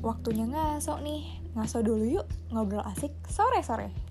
waktunya ngaso nih. Ngaso dulu yuk, ngobrol asik sore-sore.